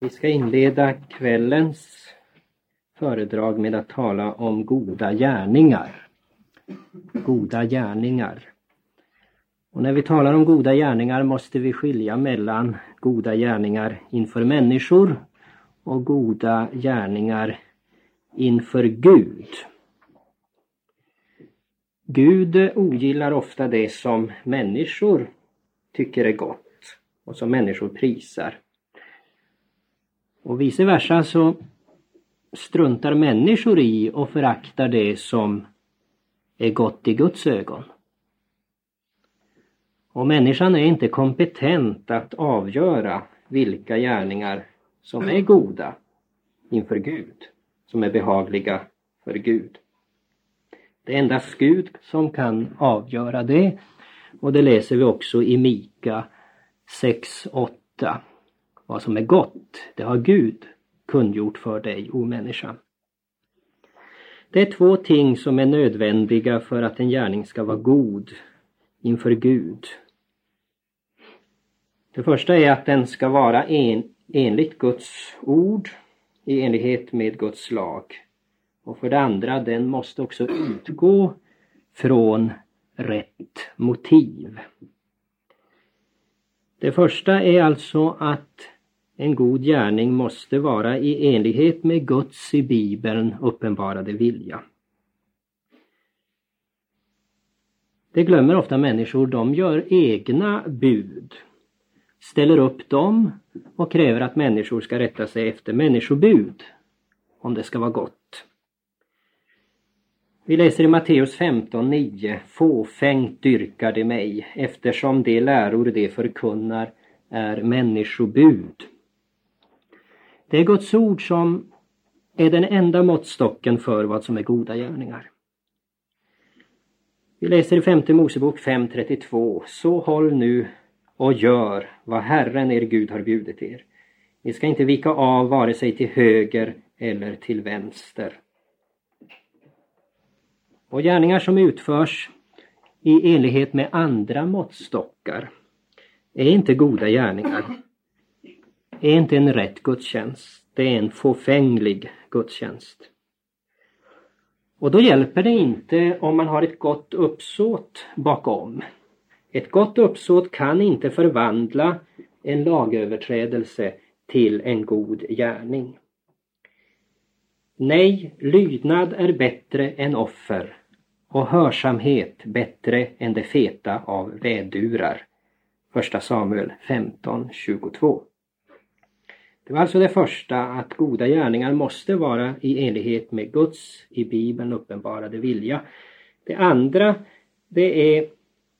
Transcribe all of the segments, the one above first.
Vi ska inleda kvällens föredrag med att tala om goda gärningar. Goda gärningar. Och när vi talar om goda gärningar måste vi skilja mellan goda gärningar inför människor och goda gärningar inför Gud. Gud ogillar ofta det som människor tycker är gott och som människor prisar. Och vice versa så struntar människor i och föraktar det som är gott i Guds ögon. Och människan är inte kompetent att avgöra vilka gärningar som är goda inför Gud, som är behagliga för Gud. Det är endast Gud som kan avgöra det och det läser vi också i Mika 6.8. Vad som är gott, det har Gud kungjort för dig, o människa. Det är två ting som är nödvändiga för att en gärning ska vara god inför Gud. Det första är att den ska vara en, enligt Guds ord, i enlighet med Guds lag. Och för det andra, den måste också utgå från rätt motiv. Det första är alltså att en god gärning måste vara i enlighet med Guds i Bibeln uppenbarade vilja. Det glömmer ofta människor, de gör egna bud, ställer upp dem och kräver att människor ska rätta sig efter människobud om det ska vara gott. Vi läser i Matteus 15.9 Fåfängt dyrkar de mig eftersom de läror de förkunnar är människobud. Det är Guds ord som är den enda måttstocken för vad som är goda gärningar. Vi läser i femte Mosebok 5.32 Så håll nu och gör vad Herren er Gud har bjudit er. Ni ska inte vika av vare sig till höger eller till vänster. Och gärningar som utförs i enlighet med andra måttstockar är inte goda gärningar är inte en rätt gudstjänst. Det är en fåfänglig gudstjänst. Och då hjälper det inte om man har ett gott uppsåt bakom. Ett gott uppsåt kan inte förvandla en lagöverträdelse till en god gärning. Nej, lydnad är bättre än offer och hörsamhet bättre än det feta av vädurar. Första Samuel 15 22 det var alltså det första, att goda gärningar måste vara i enlighet med Guds i Bibeln uppenbarade vilja. Det andra, det är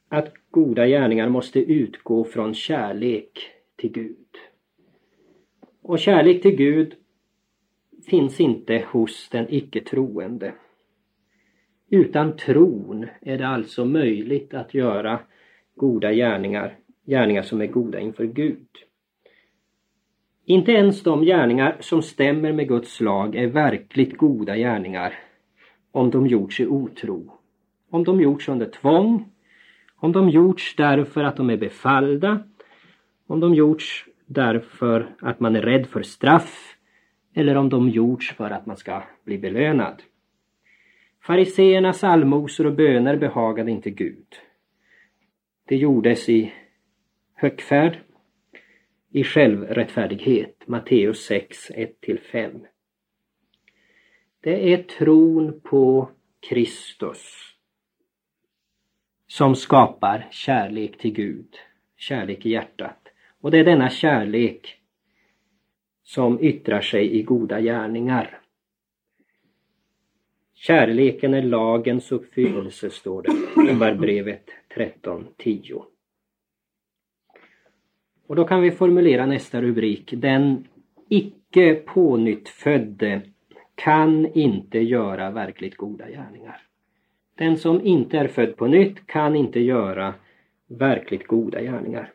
att goda gärningar måste utgå från kärlek till Gud. Och kärlek till Gud finns inte hos den icke troende. Utan tron är det alltså möjligt att göra goda gärningar, gärningar som är goda inför Gud. Inte ens de gärningar som stämmer med Guds lag är verkligt goda gärningar om de gjorts i otro. Om de gjorts under tvång, om de gjorts därför att de är befallda, om de gjorts därför att man är rädd för straff eller om de gjorts för att man ska bli belönad. Fariseernas allmosor och böner behagade inte Gud. Det gjordes i högfärd i självrättfärdighet. Matteus 6, 1-5. Det är tron på Kristus som skapar kärlek till Gud, kärlek i hjärtat. Och det är denna kärlek som yttrar sig i goda gärningar. Kärleken är lagens uppfyllelse, står det i Romarbrevet 13.10. Och då kan vi formulera nästa rubrik. Den icke pånyttfödde kan inte göra verkligt goda gärningar. Den som inte är född på nytt kan inte göra verkligt goda gärningar.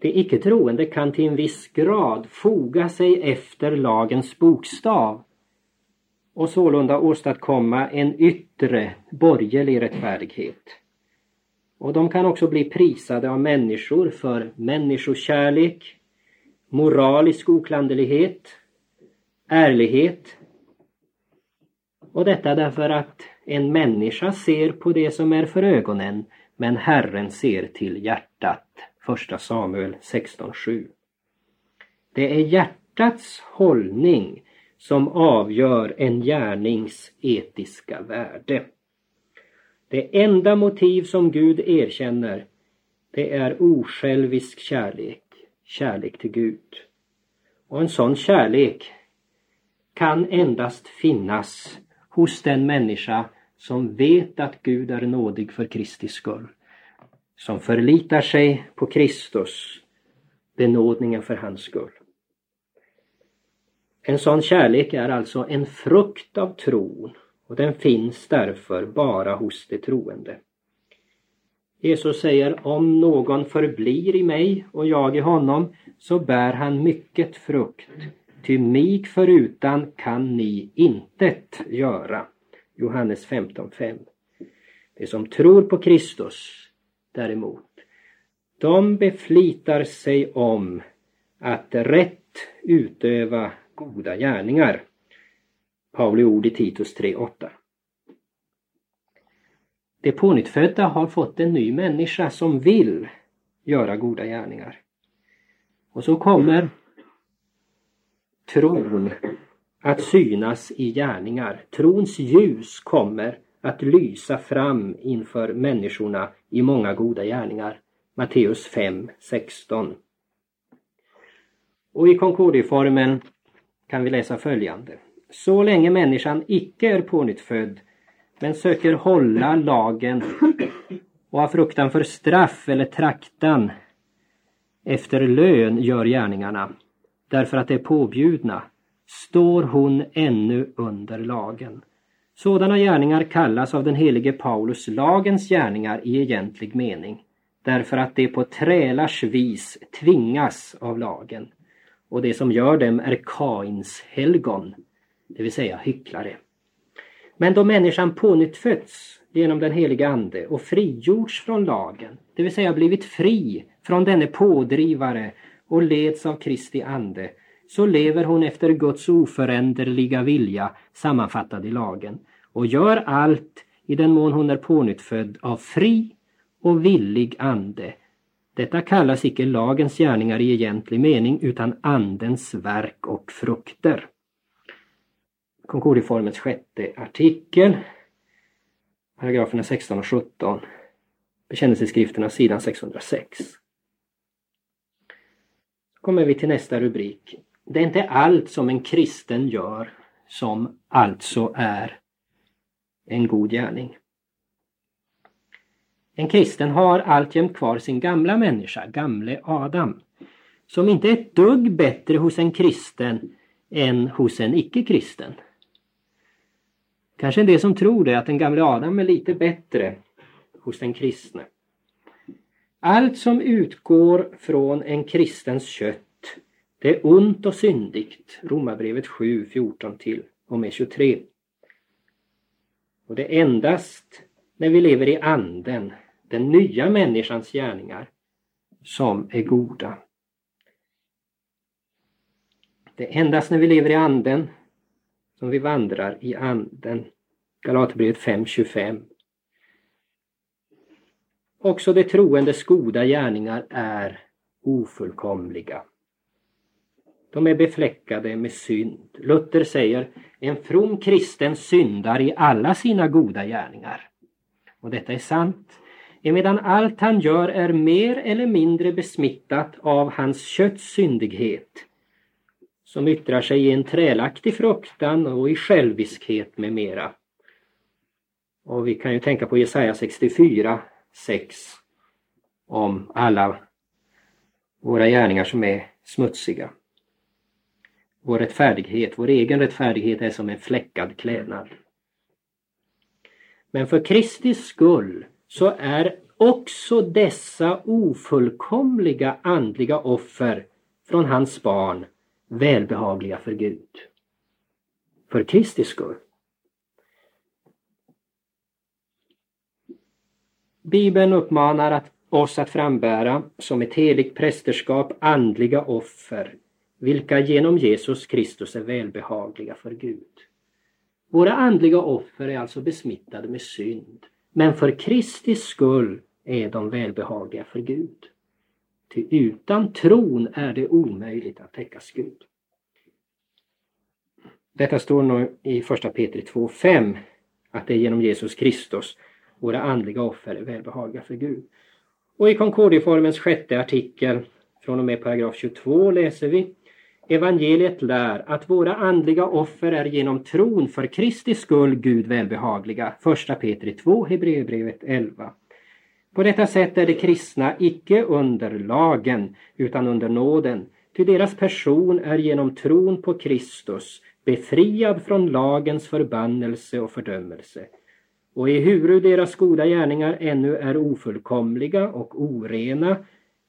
Det icke troende kan till en viss grad foga sig efter lagens bokstav och sålunda åstadkomma en yttre borgerlig rättfärdighet. Och de kan också bli prisade av människor för människokärlek, moralisk oklanderlighet, ärlighet. Och detta därför att en människa ser på det som är för ögonen men Herren ser till hjärtat. Första Samuel 16.7. Det är hjärtats hållning som avgör en gärnings etiska värde. Det enda motiv som Gud erkänner det är osjälvisk kärlek, kärlek till Gud. Och en sån kärlek kan endast finnas hos den människa som vet att Gud är nådig för Kristi skull. Som förlitar sig på Kristus, benådningen för hans skull. En sån kärlek är alltså en frukt av tron och den finns därför bara hos de troende. Jesus säger om någon förblir i mig och jag i honom så bär han mycket frukt. Ty mig förutan kan ni intet göra. Johannes 15.5. De som tror på Kristus däremot, de beflitar sig om att rätt utöva goda gärningar. Pauli ord i Titus 3.8. De pånyttfödda har fått en ny människa som vill göra goda gärningar. Och så kommer tron att synas i gärningar. Trons ljus kommer att lysa fram inför människorna i många goda gärningar. Matteus 5, 16. Och i Concordieformen kan vi läsa följande. Så länge människan icke är pånyttfödd men söker hålla lagen och av fruktan för straff eller traktan efter lön gör gärningarna. Därför att de är påbjudna står hon ännu under lagen. Sådana gärningar kallas av den helige Paulus lagens gärningar i egentlig mening därför att de på trälars vis tvingas av lagen. Och det som gör dem är Kains helgon, det vill säga hycklare. Men då människan pånyttfötts genom den heliga Ande och frigjorts från lagen, det vill säga blivit fri från denne pådrivare och leds av Kristi Ande, så lever hon efter Guds oföränderliga vilja sammanfattad i lagen och gör allt i den mån hon är pånyttfödd av fri och villig ande. Detta kallas icke lagens gärningar i egentlig mening utan andens verk och frukter. Concordieformens sjätte artikel, paragraferna 16 och 17, bekännelseskrifterna sidan 606. Så kommer vi till nästa rubrik. Det är inte allt som en kristen gör som alltså är en god gärning. En kristen har alltjämt kvar sin gamla människa, gamle Adam, som inte är ett dugg bättre hos en kristen än hos en icke-kristen. Kanske en del som tror det, att den gamle Adam är lite bättre hos den kristne. Allt som utgår från en kristens kött, det är ont och syndigt. Romarbrevet 7, 14 till och med 23. Och det är endast när vi lever i anden, den nya människans gärningar, som är goda. Det är endast när vi lever i anden som vi vandrar i anden. Galaterbrevet 5.25. Också de troendes goda gärningar är ofullkomliga. De är befläckade med synd. Luther säger en from kristen syndar i alla sina goda gärningar. Och detta är sant. Emedan allt han gör är mer eller mindre besmittat av hans kötts syndighet som yttrar sig i en trälaktig fruktan och i själviskhet med mera. Och vi kan ju tänka på Jesaja 64, 6 om alla våra gärningar som är smutsiga. Vår rättfärdighet, vår egen rättfärdighet är som en fläckad klädnad. Men för Kristi skull så är också dessa ofullkomliga andliga offer från hans barn välbehagliga för Gud. För Kristi skull. Bibeln uppmanar att, oss att frambära som ett heligt prästerskap andliga offer, vilka genom Jesus Kristus är välbehagliga för Gud. Våra andliga offer är alltså besmittade med synd, men för Kristi skull är de välbehagliga för Gud. Ty utan tron är det omöjligt att täckas Gud. Detta står nu i första Petri 2.5 att det är genom Jesus Kristus våra andliga offer är välbehagliga för Gud. Och i Concordieformens sjätte artikel från och med paragraf 22 läser vi Evangeliet lär att våra andliga offer är genom tron för Kristi skull Gud välbehagliga. Första Petri 2, Hebreerbrevet 11. På detta sätt är de kristna icke under lagen utan under nåden, ty deras person är genom tron på Kristus befriad från lagens förbannelse och fördömelse. Och ehuru deras goda gärningar ännu är ofullkomliga och orena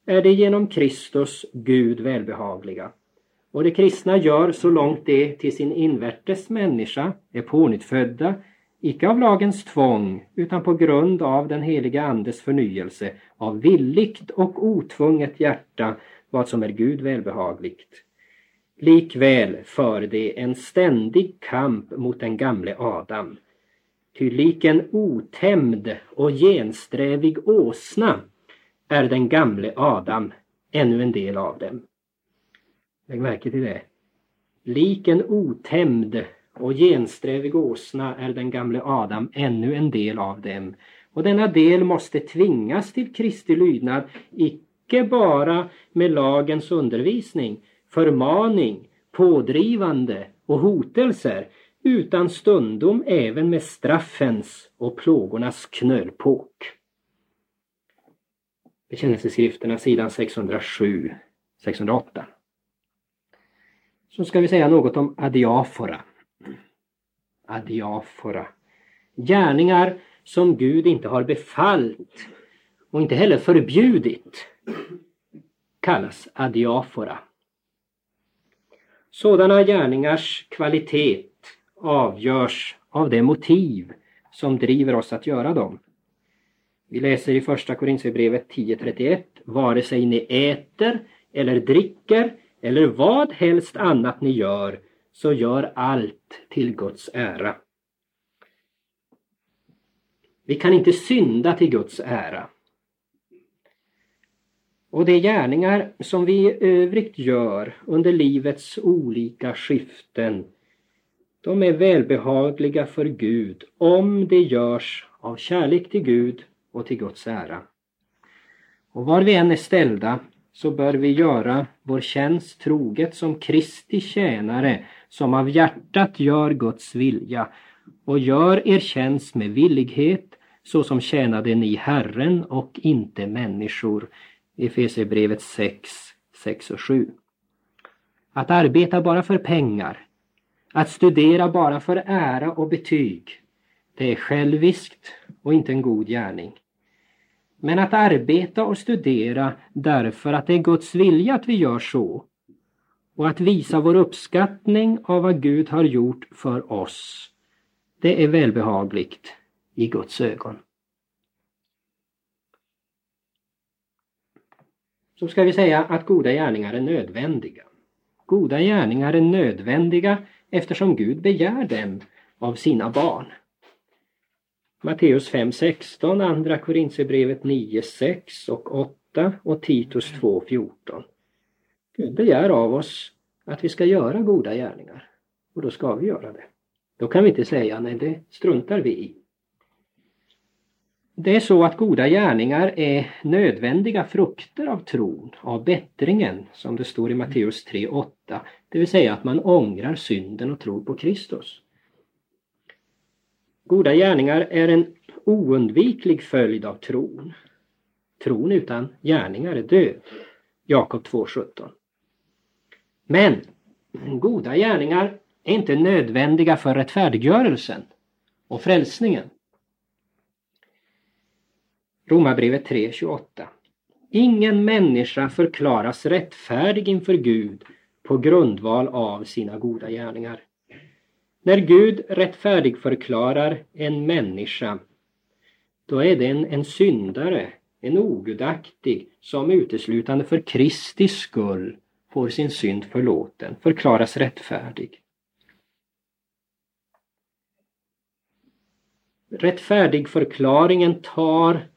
är de genom Kristus Gud välbehagliga. Och de kristna gör så långt det till sin invärtes människa är pånyttfödda, icke av lagens tvång utan på grund av den heliga Andes förnyelse av villigt och otvunget hjärta vad som är Gud välbehagligt. Likväl för de en ständig kamp mot den gamle Adam. Ty lik en otämjd och gensträvig åsna är den gamle Adam ännu en del av dem. Lägg märke till det. Lik en otämjd och gensträvig åsna är den gamle Adam ännu en del av dem. Och denna del måste tvingas till Kristi lydnad, icke bara med lagens undervisning, förmaning, pådrivande och hotelser, utan stundom även med straffens och plågornas knölpåk. Bekännelseskrifterna sidan 607, 608 så ska vi säga något om adiafora. Adiafora. Gärningar som Gud inte har befallt och inte heller förbjudit kallas adiafora. Sådana gärningars kvalitet avgörs av det motiv som driver oss att göra dem. Vi läser i första Korinthierbrevet 10.31 Vare sig ni äter eller dricker eller vad helst annat ni gör, så gör allt till Guds ära. Vi kan inte synda till Guds ära. Och de gärningar som vi i övrigt gör under livets olika skiften, de är välbehagliga för Gud om det görs av kärlek till Gud och till Guds ära. Och var vi än är ställda så bör vi göra vår tjänst troget som Kristi tjänare som av hjärtat gör Guds vilja och gör er tjänst med villighet så som tjänade ni Herren och inte människor. Efesierbrevet 6, 6 och 7. Att arbeta bara för pengar, att studera bara för ära och betyg, det är själviskt och inte en god gärning. Men att arbeta och studera därför att det är Guds vilja att vi gör så och att visa vår uppskattning av vad Gud har gjort för oss, det är välbehagligt i Guds ögon. Så ska vi säga att goda gärningar är nödvändiga. Goda gärningar är nödvändiga eftersom Gud begär dem av sina barn. Matteus 5.16, Andra Korintierbrevet 9.6 och 8 och Titus 2.14. Gud begär av oss att vi ska göra goda gärningar och då ska vi göra det. Då kan vi inte säga nej, det struntar vi i. Det är så att goda gärningar är nödvändiga frukter av tron, av bättringen, som det står i Matteus 3.8. Det vill säga att man ångrar synden och tror på Kristus. Goda gärningar är en oundviklig följd av tron. Tron utan gärningar är död. Jakob 2.17. Men goda gärningar är inte nödvändiga för rättfärdiggörelsen och frälsningen. Romarbrevet 3.28. Ingen människa förklaras rättfärdig inför Gud på grundval av sina goda gärningar. När Gud rättfärdigförklarar en människa då är det en, en syndare, en ogudaktig, som uteslutande för Kristi skull får sin synd förlåten, förklaras rättfärdig. Rättfärdigförklaringen tar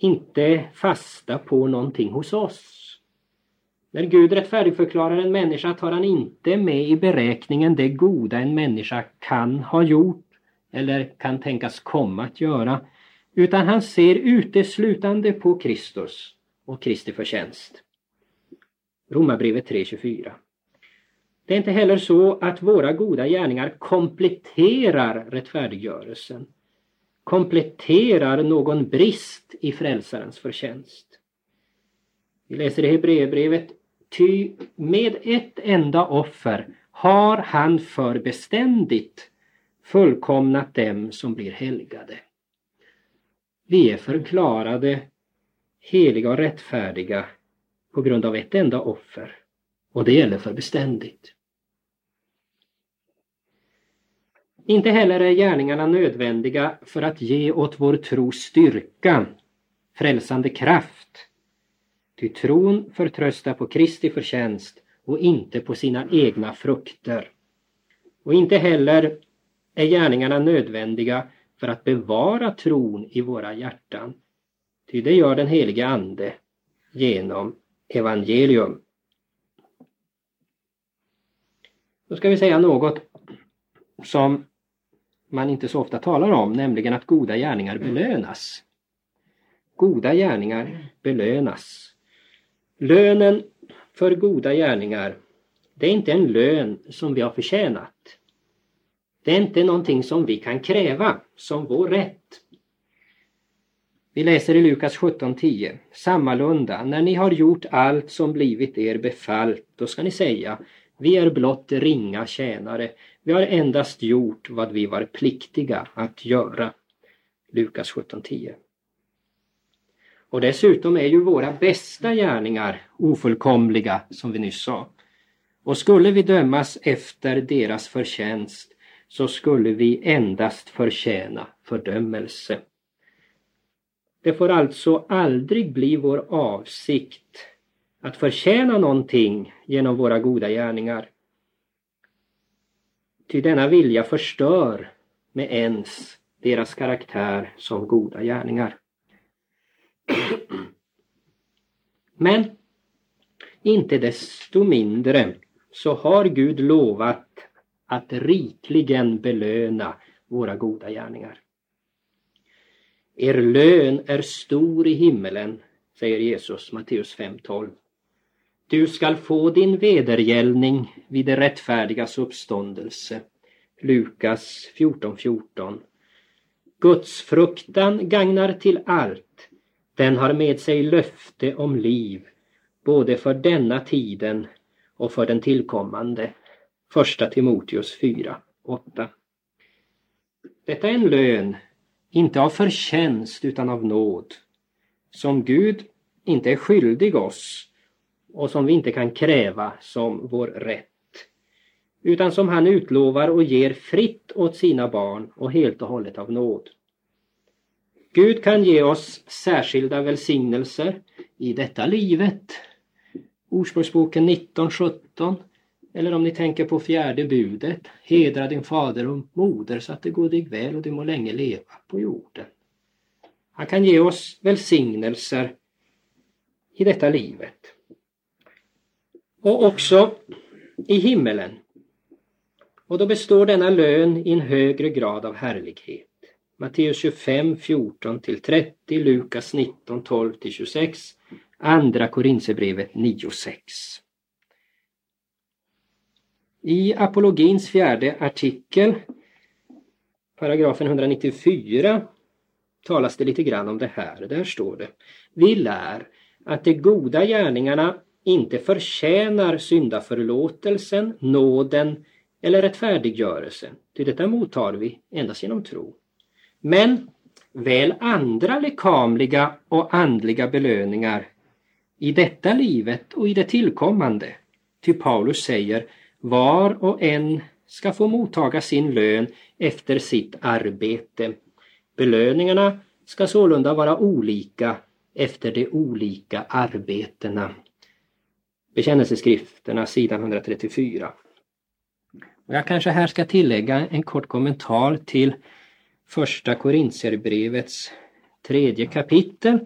inte fasta på någonting hos oss. När Gud rättfärdigförklarar en människa tar han inte med i beräkningen det goda en människa kan ha gjort eller kan tänkas komma att göra, utan han ser uteslutande på Kristus och Kristi förtjänst. Romarbrevet 3.24. Det är inte heller så att våra goda gärningar kompletterar rättfärdiggörelsen, kompletterar någon brist i frälsarens förtjänst. Vi läser i Hebreerbrevet Ty med ett enda offer har han för beständigt fullkomnat dem som blir helgade. Vi är förklarade heliga och rättfärdiga på grund av ett enda offer och det gäller för beständigt. Inte heller är gärningarna nödvändiga för att ge åt vår tro styrka, frälsande kraft. Ty tron förtröstar på Kristi förtjänst och inte på sina egna frukter. Och inte heller är gärningarna nödvändiga för att bevara tron i våra hjärtan. Ty det gör den helige Ande genom evangelium. Då ska vi säga något som man inte så ofta talar om, nämligen att goda gärningar belönas. Goda gärningar belönas. Lönen för goda gärningar, det är inte en lön som vi har förtjänat. Det är inte någonting som vi kan kräva som vår rätt. Vi läser i Lukas 17.10. Sammalunda, när ni har gjort allt som blivit er befallt, då ska ni säga vi är blott ringa tjänare. Vi har endast gjort vad vi var pliktiga att göra. Lukas 17.10. Och dessutom är ju våra bästa gärningar ofullkomliga, som vi nyss sa. Och skulle vi dömas efter deras förtjänst så skulle vi endast förtjäna fördömelse. Det får alltså aldrig bli vår avsikt att förtjäna någonting genom våra goda gärningar. Ty denna vilja förstör med ens deras karaktär som goda gärningar. Men inte desto mindre så har Gud lovat att rikligen belöna våra goda gärningar. Er lön är stor i himmelen, säger Jesus, Matteus 5.12. Du skall få din vedergällning vid det rättfärdigas uppståndelse. Lukas 14.14. 14. Guds fruktan gagnar till allt. Den har med sig löfte om liv, både för denna tiden och för den tillkommande. Första Timoteus 4.8. Detta är en lön, inte av förtjänst utan av nåd, som Gud inte är skyldig oss och som vi inte kan kräva som vår rätt, utan som han utlovar och ger fritt åt sina barn och helt och hållet av nåd. Gud kan ge oss särskilda välsignelser i detta livet. Ordspråksboken 19.17 eller om ni tänker på fjärde budet, hedra din fader och moder så att det går dig väl och du må länge leva på jorden. Han kan ge oss välsignelser i detta livet. Och också i himmelen. Och då består denna lön i en högre grad av härlighet. Matteus 25, 14 30, Lukas 19, 12 26, Andra Korinthierbrevet 9, 6. I apologins fjärde artikel, paragrafen 194, talas det lite grann om det här. Där står det. Vi lär att de goda gärningarna inte förtjänar syndaförlåtelsen, nåden eller rättfärdiggörelsen. Till detta mottar vi endast genom tro. Men väl andra lekamliga och andliga belöningar i detta livet och i det tillkommande. Ty Paulus säger var och en ska få mottaga sin lön efter sitt arbete. Belöningarna ska sålunda vara olika efter de olika arbetena. Bekännelseskrifterna sidan 134. Och jag kanske här ska tillägga en kort kommentar till första Korintierbrevets tredje kapitel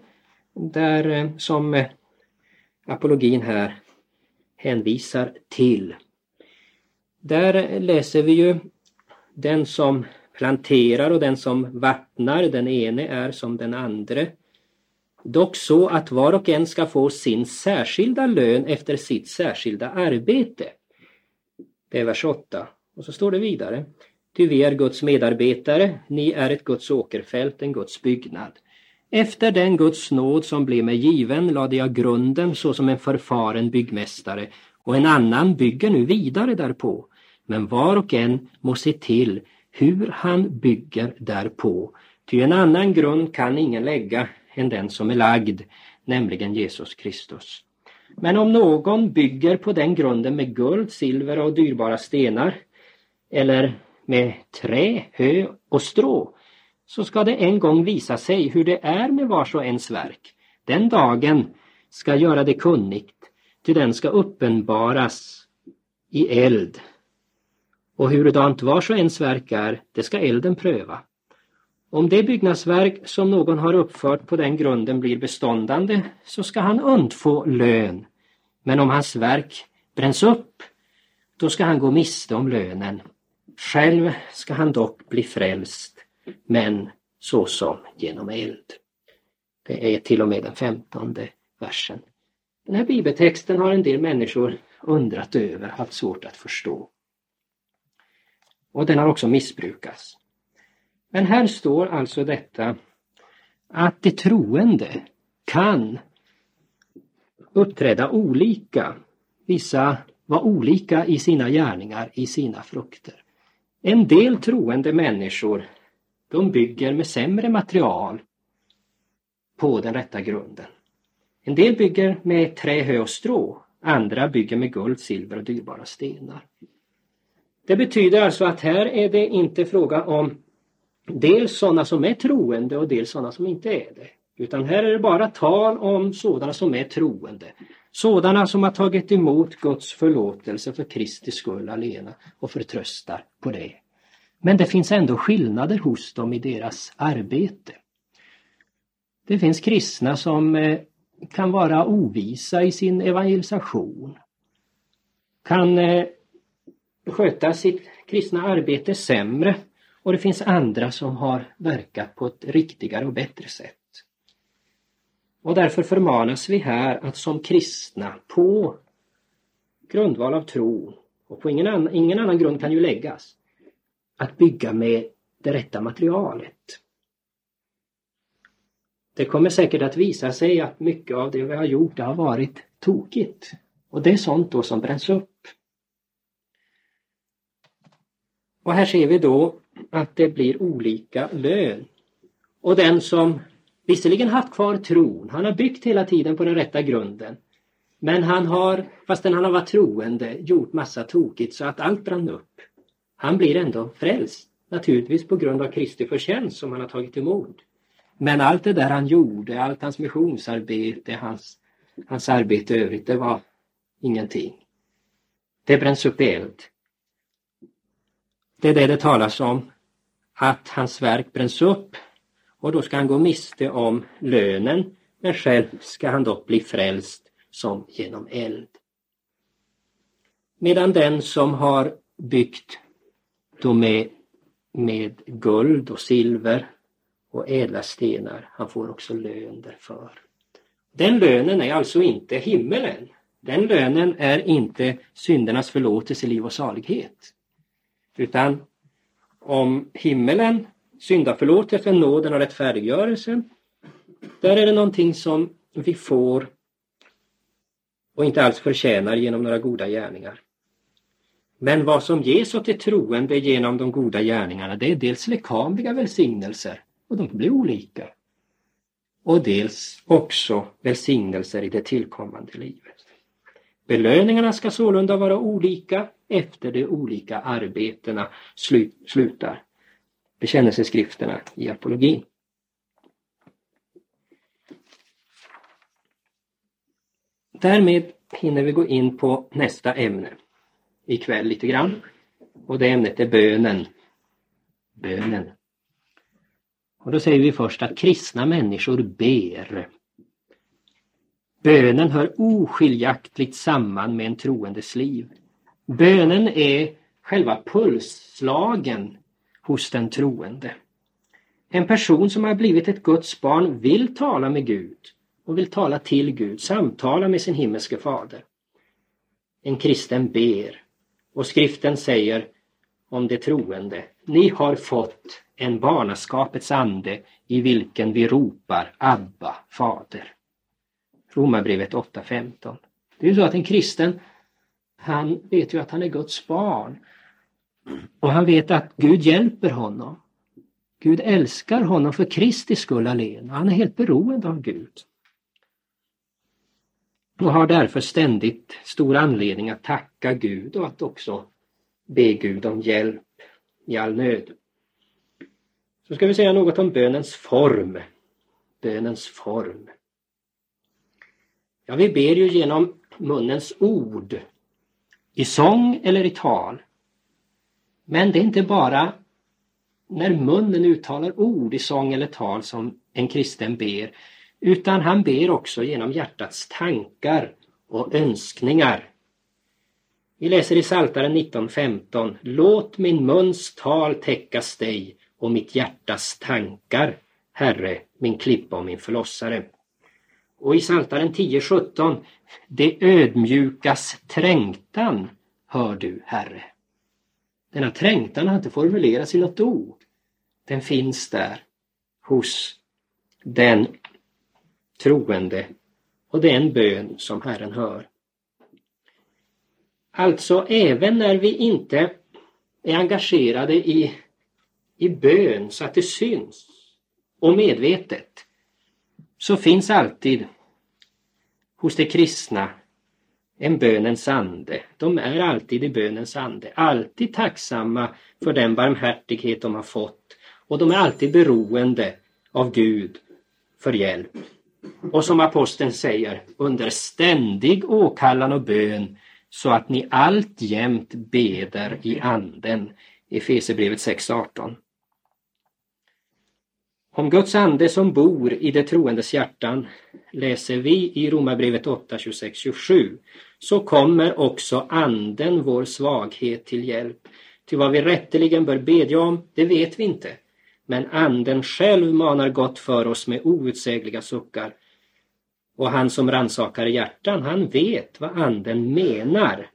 där eh, som eh, apologin här hänvisar till. Där eh, läser vi ju den som planterar och den som vattnar, den ene är som den andre. Dock så att var och en ska få sin särskilda lön efter sitt särskilda arbete. Det är vers 8. Och så står det vidare. Ty vi är Guds medarbetare, ni är ett Guds åkerfält, en Guds byggnad. Efter den Guds nåd som blev mig given lade jag grunden såsom en förfaren byggmästare och en annan bygger nu vidare därpå. Men var och en må se till hur han bygger därpå. Ty en annan grund kan ingen lägga än den som är lagd, nämligen Jesus Kristus. Men om någon bygger på den grunden med guld, silver och dyrbara stenar eller med trä, hö och strå så ska det en gång visa sig hur det är med vars och ens verk. Den dagen ska göra det kunnigt, ty den ska uppenbaras i eld. Och hurudant vars och ens verk är, det ska elden pröva. Om det byggnadsverk som någon har uppfört på den grunden blir beståndande så ska han undfå lön. Men om hans verk bränns upp, då ska han gå miste om lönen. Själv ska han dock bli frälst men såsom genom eld. Det är till och med den femtonde versen. Den här bibeltexten har en del människor undrat över, haft svårt att förstå. Och den har också missbrukats. Men här står alltså detta att de troende kan uppträda olika. Vissa var olika i sina gärningar, i sina frukter. En del troende människor de bygger med sämre material på den rätta grunden. En del bygger med trä, hö och strå. Andra bygger med guld, silver och dyrbara stenar. Det betyder alltså att här är det inte fråga om dels sådana som är troende och dels sådana som inte är det. Utan här är det bara tal om sådana som är troende. Sådana som har tagit emot Guds förlåtelse för Kristi skull alena och förtröstar på det. Men det finns ändå skillnader hos dem i deras arbete. Det finns kristna som eh, kan vara ovisa i sin evangelisation. Kan eh, sköta sitt kristna arbete sämre och det finns andra som har verkat på ett riktigare och bättre sätt. Och därför förmanas vi här att som kristna på grundval av tro och på ingen annan, ingen annan grund kan ju läggas att bygga med det rätta materialet. Det kommer säkert att visa sig att mycket av det vi har gjort det har varit tokigt. Och det är sånt då som bränns upp. Och här ser vi då att det blir olika lön. Och den som visserligen haft kvar tron, han har byggt hela tiden på den rätta grunden. Men han har, fastän han har varit troende, gjort massa tokigt så att allt brann upp. Han blir ändå frälst. Naturligtvis på grund av Kristi förtjänst som han har tagit emot. Men allt det där han gjorde, allt hans missionsarbete, hans, hans arbete i övrigt, det var ingenting. Det bränns upp i eld. Det är det det talas om, att hans verk bränns upp och då ska han gå miste om lönen, men själv ska han dock bli frälst som genom eld. Medan den som har byggt då med, med guld och silver och ädla stenar. Han får också lön därför. Den lönen är alltså inte himmelen. Den lönen är inte syndernas förlåtelse, liv och salighet. Utan om himmelen, syndaförlåtelsen, nåden och rättfärdiggörelsen, där är det någonting som vi får och inte alls förtjänar genom några goda gärningar. Men vad som ges åt de troende genom de goda gärningarna det är dels lekamliga välsignelser och de blir olika. Och dels också välsignelser i det tillkommande livet. Belöningarna ska sålunda vara olika efter de olika arbetena slu, slutar bekännelseskrifterna i apologin. Därmed hinner vi gå in på nästa ämne ikväll lite grann. Och det ämnet är bönen. Bönen. Och då säger vi först att kristna människor ber. Bönen hör oskiljaktigt samman med en troendes liv. Bönen är själva pulsslagen hos den troende. En person som har blivit ett Guds barn vill tala med Gud och vill tala till Gud, samtala med sin himmelske fader. En kristen ber och skriften säger om de troende, ni har fått en barnaskapets ande i vilken vi ropar Abba, Fader. Romarbrevet 8.15. Det är ju så att en kristen, han vet ju att han är Guds barn. Och han vet att Gud hjälper honom. Gud älskar honom för Kristi skull alena. Han är helt beroende av Gud. Och har därför ständigt stor anledning att tacka Gud och att också be Gud om hjälp i all nöd. Så ska vi säga något om bönens form. Bönens form. Ja, vi ber ju genom munnens ord. I sång eller i tal. Men det är inte bara när munnen uttalar ord i sång eller tal som en kristen ber, utan han ber också genom hjärtats tankar och önskningar. Vi läser i Psaltaren 19.15 Låt min muns tal täckas dig och mitt hjärtas tankar, Herre, min klippa och min förlossare. Och i Psaltaren 10.17 Det ödmjukas trängtan hör du, Herre. Denna trängtan har inte formulerats i något ord. Den finns där hos den troende och det är en bön som Herren hör. Alltså även när vi inte är engagerade i, i bön så att det syns och medvetet så finns alltid hos de kristna en bönens ande. De är alltid i bönens ande, alltid tacksamma för den barmhärtighet de har fått och de är alltid beroende av Gud för hjälp. Och som aposteln säger, under ständig åkallan och bön så att ni alltjämt beder i anden. Efesierbrevet 6.18. Om Guds ande som bor i det troendes hjärtan läser vi i Romarbrevet 8, 26, 27 så kommer också anden vår svaghet till hjälp. Till vad vi rätteligen bör bedja om, det vet vi inte. Men anden själv manar gott för oss med outsägliga suckar. Och han som ransakar hjärtan, han vet vad anden menar.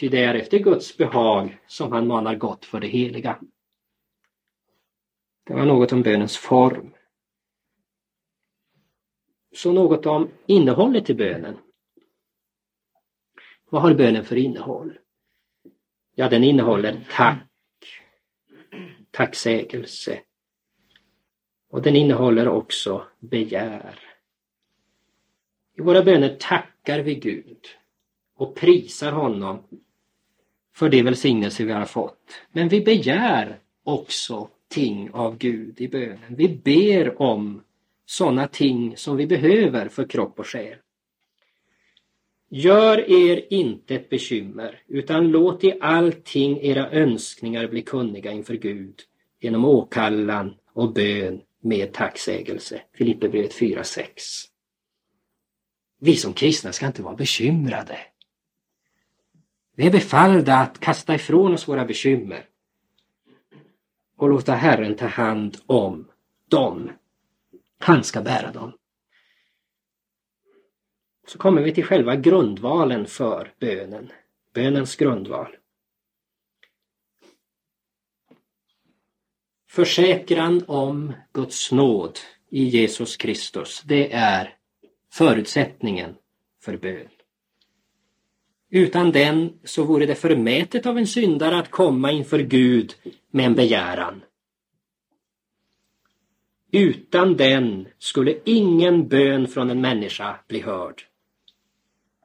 Ty det är efter Guds behag som han manar gott för det heliga. Det var något om bönens form. Så något om innehållet i bönen. Vad har bönen för innehåll? Ja, den innehåller tack, tacksägelse. Och den innehåller också begär. I våra böner tackar vi Gud och prisar honom för det välsignelse vi har fått. Men vi begär också ting av Gud i bönen. Vi ber om sådana ting som vi behöver för kropp och själ. Gör er inte ett bekymmer, utan låt i allting era önskningar bli kunniga inför Gud genom åkallan och bön med tacksägelse. Filipperbrevet 4.6. Vi som kristna ska inte vara bekymrade. Vi är befallda att kasta ifrån oss våra bekymmer och låta Herren ta hand om dem. Han ska bära dem. Så kommer vi till själva grundvalen för bönen. Bönens grundval. Försäkran om Guds nåd i Jesus Kristus, det är förutsättningen för bön. Utan den så vore det förmätet av en syndare att komma inför Gud med en begäran. Utan den skulle ingen bön från en människa bli hörd.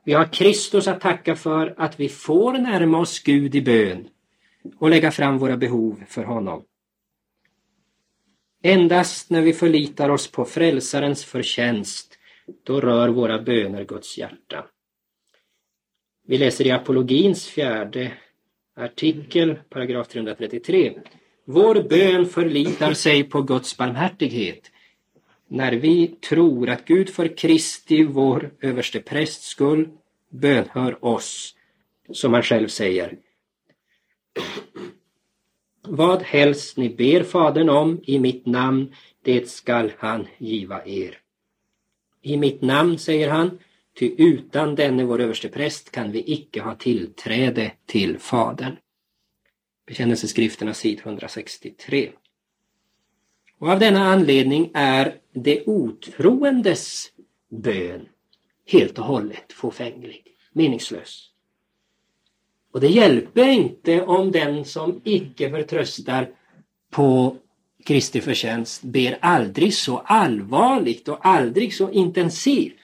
Vi har Kristus att tacka för att vi får närma oss Gud i bön och lägga fram våra behov för honom. Endast när vi förlitar oss på frälsarens förtjänst då rör våra böner Guds hjärta. Vi läser i apologins fjärde artikel, paragraf 333. Vår bön förlitar sig på Guds barmhärtighet. När vi tror att Gud för Kristi, vår överste prästs skull, bönhör oss, som han själv säger. Vad helst ni ber Fadern om i mitt namn, det skall han giva er. I mitt namn, säger han, ty utan denne vår överste präst kan vi icke ha tillträde till Fadern. Bekännelseskrifterna sid 163. Och av denna anledning är det otroendes bön helt och hållet fåfänglig, meningslös. Och det hjälper inte om den som icke förtröstar på Kristi förtjänst ber aldrig så allvarligt och aldrig så intensivt.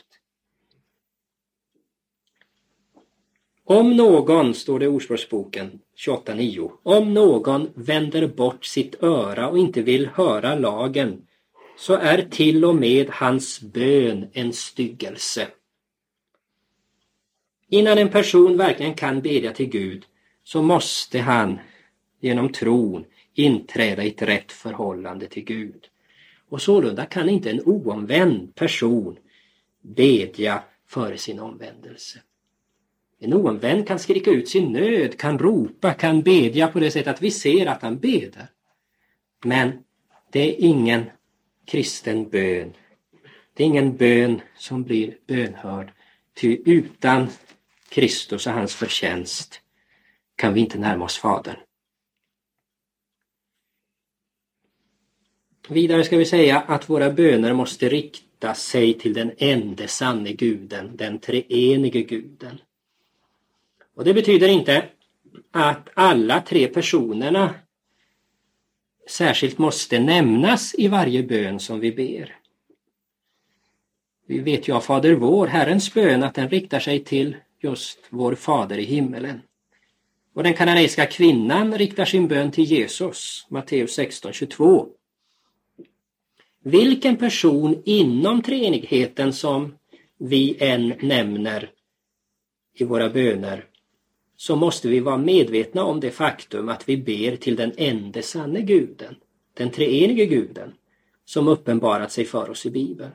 Om någon, står det i Ordspråksboken 28.9, om någon vänder bort sitt öra och inte vill höra lagen så är till och med hans bön en styggelse. Innan en person verkligen kan bedja till Gud så måste han genom tron inträda i ett rätt förhållande till Gud. Och sålunda kan inte en oomvänd person bedja före sin omvändelse. En oomvänd kan skrika ut sin nöd, kan ropa, kan bedja på det sättet att vi ser att han beder. Men det är ingen kristen bön. Det är ingen bön som blir bönhörd. Ty utan Kristus och hans förtjänst kan vi inte närma oss Fadern. Vidare ska vi säga att våra böner måste rikta sig till den ende sanne guden, den treenige guden. Och det betyder inte att alla tre personerna särskilt måste nämnas i varje bön som vi ber. Vi vet ju av Fader vår, Herrens bön, att den riktar sig till just vår Fader i himmelen. Och den kananeiska kvinnan riktar sin bön till Jesus, Matteus 16.22. Vilken person inom treenigheten som vi än nämner i våra böner så måste vi vara medvetna om det faktum att vi ber till den enda sanne guden, den treenige guden, som uppenbarat sig för oss i Bibeln.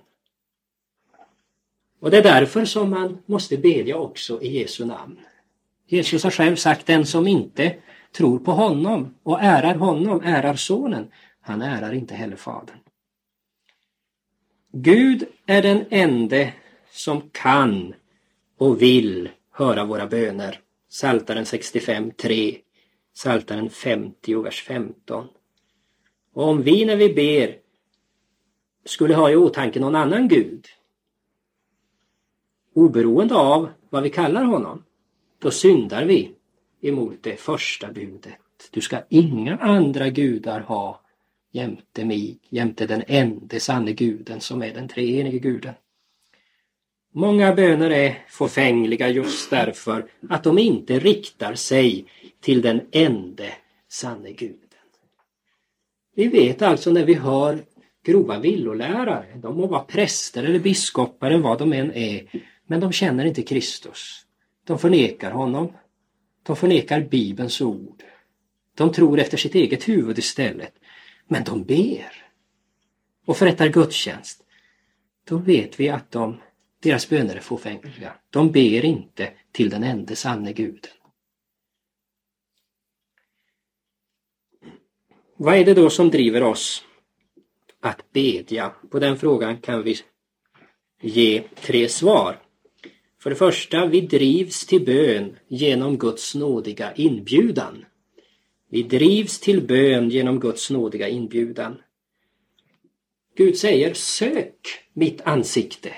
Och det är därför som man måste bedja också i Jesu namn. Jesus har själv sagt den som inte tror på honom och ärar honom, ärar sonen, han ärar inte heller fadern. Gud är den ende som kan och vill höra våra böner. Saltaren 65, 3. Saltaren 50, vers 15. Och om vi när vi ber skulle ha i åtanke någon annan Gud, oberoende av vad vi kallar honom, då syndar vi emot det första budet. Du ska inga andra gudar ha jämte mig, jämte den enda sanne guden som är den treenige guden. Många böner är fåfängliga just därför att de inte riktar sig till den enda sanne guden. Vi vet alltså när vi hör grova villolärare, de må vara präster eller biskopar eller vad de än är, men de känner inte Kristus. De förnekar honom. De förnekar Bibelns ord. De tror efter sitt eget huvud istället. Men de ber och förrättar gudstjänst. Då vet vi att de deras böner är fåfängliga. De ber inte till den enda sanne guden. Vad är det då som driver oss att bedja? På den frågan kan vi ge tre svar. För det första, vi drivs till bön genom Guds nådiga inbjudan. Vi drivs till bön genom Guds nådiga inbjudan. Gud säger sök mitt ansikte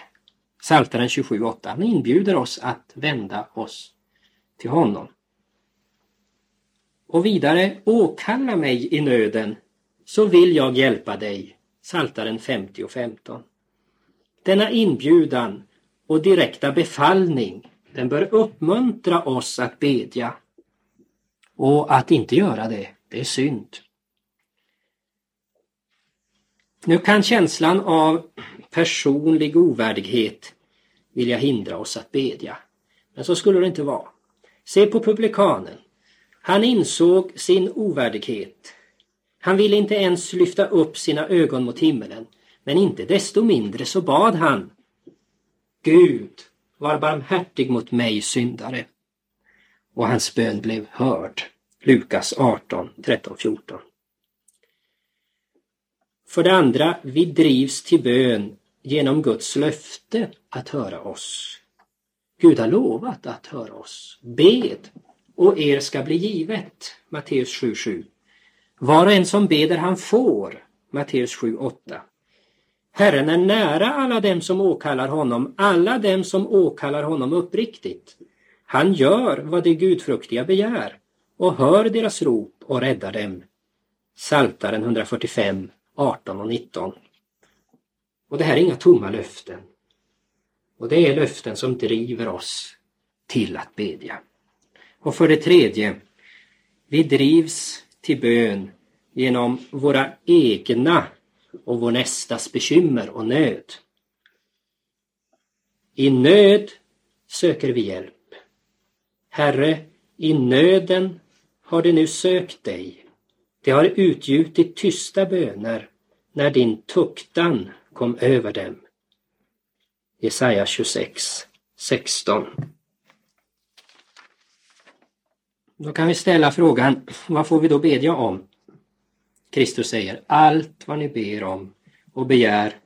Psaltaren 27.8. Han inbjuder oss att vända oss till honom. Och vidare, åkalla mig i nöden så vill jag hjälpa dig. Psaltaren 50.15. Denna inbjudan och direkta befallning den bör uppmuntra oss att bedja. Och att inte göra det, det är synd. Nu kan känslan av personlig ovärdighet vilja hindra oss att bedja. Men så skulle det inte vara. Se på publikanen. Han insåg sin ovärdighet. Han ville inte ens lyfta upp sina ögon mot himmelen. Men inte desto mindre så bad han. Gud, var barmhärtig mot mig syndare. Och hans bön blev hörd. Lukas 18, 13, 14. För det andra, vi drivs till bön genom Guds löfte att höra oss. Gud har lovat att höra oss. Bed och er ska bli givet. Matteus 7.7. Var och en som beder han får. Matteus 7.8. Herren är nära alla dem som åkallar honom, alla dem som åkallar honom uppriktigt. Han gör vad de gudfruktiga begär och hör deras rop och räddar dem. Saltaren 145, 18 och 19. Och det här är inga tomma löften. Och det är löften som driver oss till att bedja. Och för det tredje, vi drivs till bön genom våra egna och vår nästas bekymmer och nöd. I nöd söker vi hjälp. Herre, i nöden har de nu sökt dig. De har utgjutit tysta böner när din tuktan kom över dem. Jesaja 26, 16. Då kan vi ställa frågan, vad får vi då bedja om? Kristus säger, allt vad ni ber om och begär,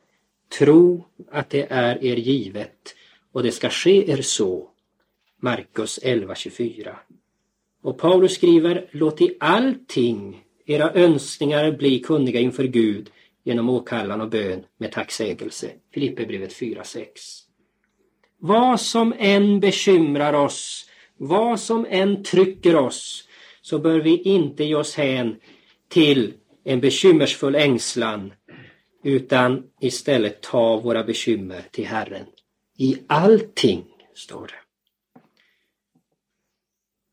tro att det är er givet och det ska ske er så. Markus 11.24. Och Paulus skriver, låt i allting era önskningar bli kunniga inför Gud genom åkallan och bön med tacksägelse. Filipperbrevet 4.6. Vad som än bekymrar oss, vad som än trycker oss, så bör vi inte ge oss hän till en bekymmersfull ängslan utan istället ta våra bekymmer till Herren. I allting, står det.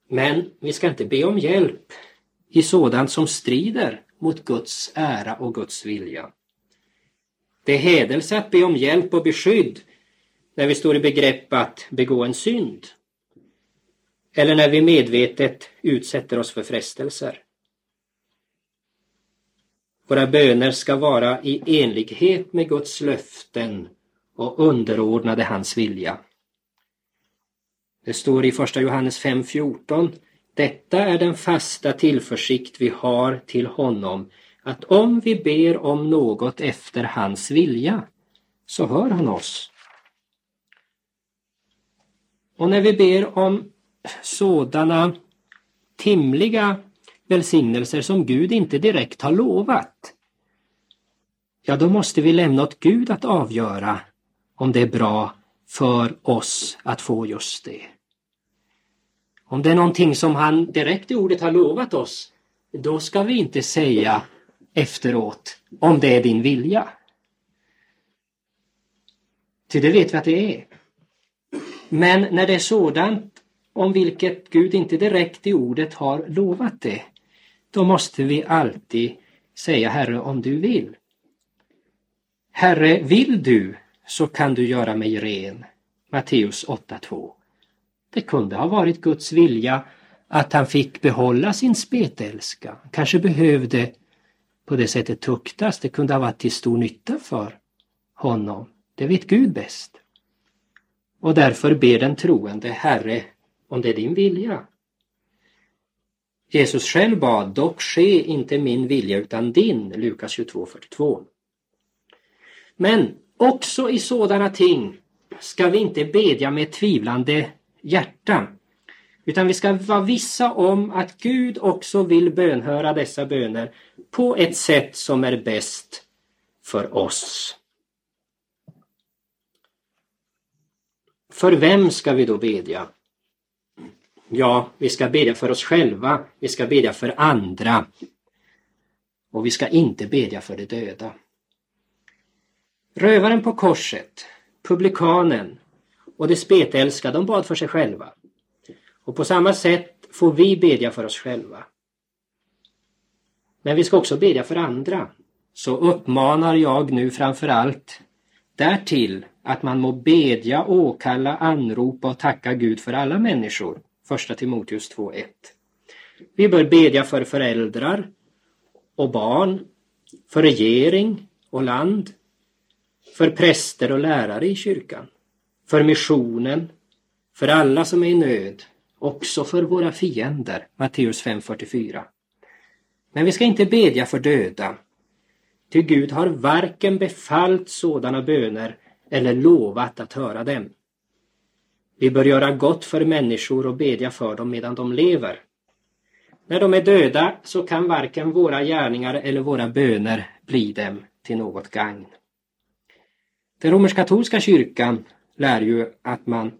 Men vi ska inte be om hjälp i sådant som strider mot Guds ära och Guds vilja. Det är hädelse att be om hjälp och beskydd när vi står i begrepp att begå en synd. Eller när vi medvetet utsätter oss för frestelser. Våra böner ska vara i enlighet med Guds löften och underordnade hans vilja. Det står i första Johannes 5.14 detta är den fasta tillförsikt vi har till honom att om vi ber om något efter hans vilja så hör han oss. Och när vi ber om sådana timliga välsignelser som Gud inte direkt har lovat, ja då måste vi lämna åt Gud att avgöra om det är bra för oss att få just det. Om det är någonting som han direkt i ordet har lovat oss, då ska vi inte säga efteråt om det är din vilja. Ty det vet vi att det är. Men när det är sådant om vilket Gud inte direkt i ordet har lovat det, då måste vi alltid säga Herre om du vill. Herre, vill du så kan du göra mig ren. Matteus 8.2. Det kunde ha varit Guds vilja att han fick behålla sin spetälska. Kanske behövde på det sättet tuktas. Det kunde ha varit till stor nytta för honom. Det vet Gud bäst. Och därför ber den troende Herre om det är din vilja. Jesus själv bad, dock ske inte min vilja utan din, Lukas 22.42. Men också i sådana ting ska vi inte bedja med tvivlande hjärta. Utan vi ska vara vissa om att Gud också vill bönhöra dessa böner på ett sätt som är bäst för oss. För vem ska vi då bedja? Ja, vi ska bedja för oss själva, vi ska bedja för andra och vi ska inte bedja för de döda. Rövaren på korset, publikanen och de spetälska, de bad för sig själva. Och på samma sätt får vi bedja för oss själva. Men vi ska också bedja för andra. Så uppmanar jag nu framför allt Därtill att man må bedja, åkalla, anropa och tacka Gud för alla människor. Första Timoteus 2.1. Vi bör bedja för föräldrar och barn, för regering och land, för präster och lärare i kyrkan, för missionen, för alla som är i nöd, också för våra fiender. Matteus 5.44. Men vi ska inte bedja för döda. Ty Gud har varken befallt sådana böner eller lovat att höra dem. Vi bör göra gott för människor och bedja för dem medan de lever. När de är döda så kan varken våra gärningar eller våra böner bli dem till något gagn. Den romersk-katolska kyrkan lär ju att man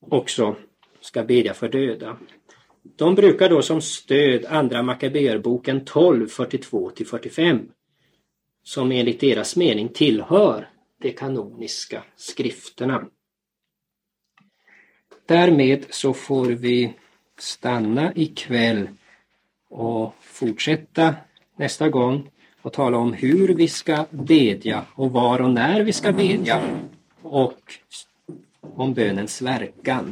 också ska bedja för döda. De brukar då som stöd andra Makabeerboken 12, 42-45 som enligt deras mening tillhör de kanoniska skrifterna. Därmed så får vi stanna ikväll och fortsätta nästa gång och tala om hur vi ska bedja och var och när vi ska bedja och om bönens verkan.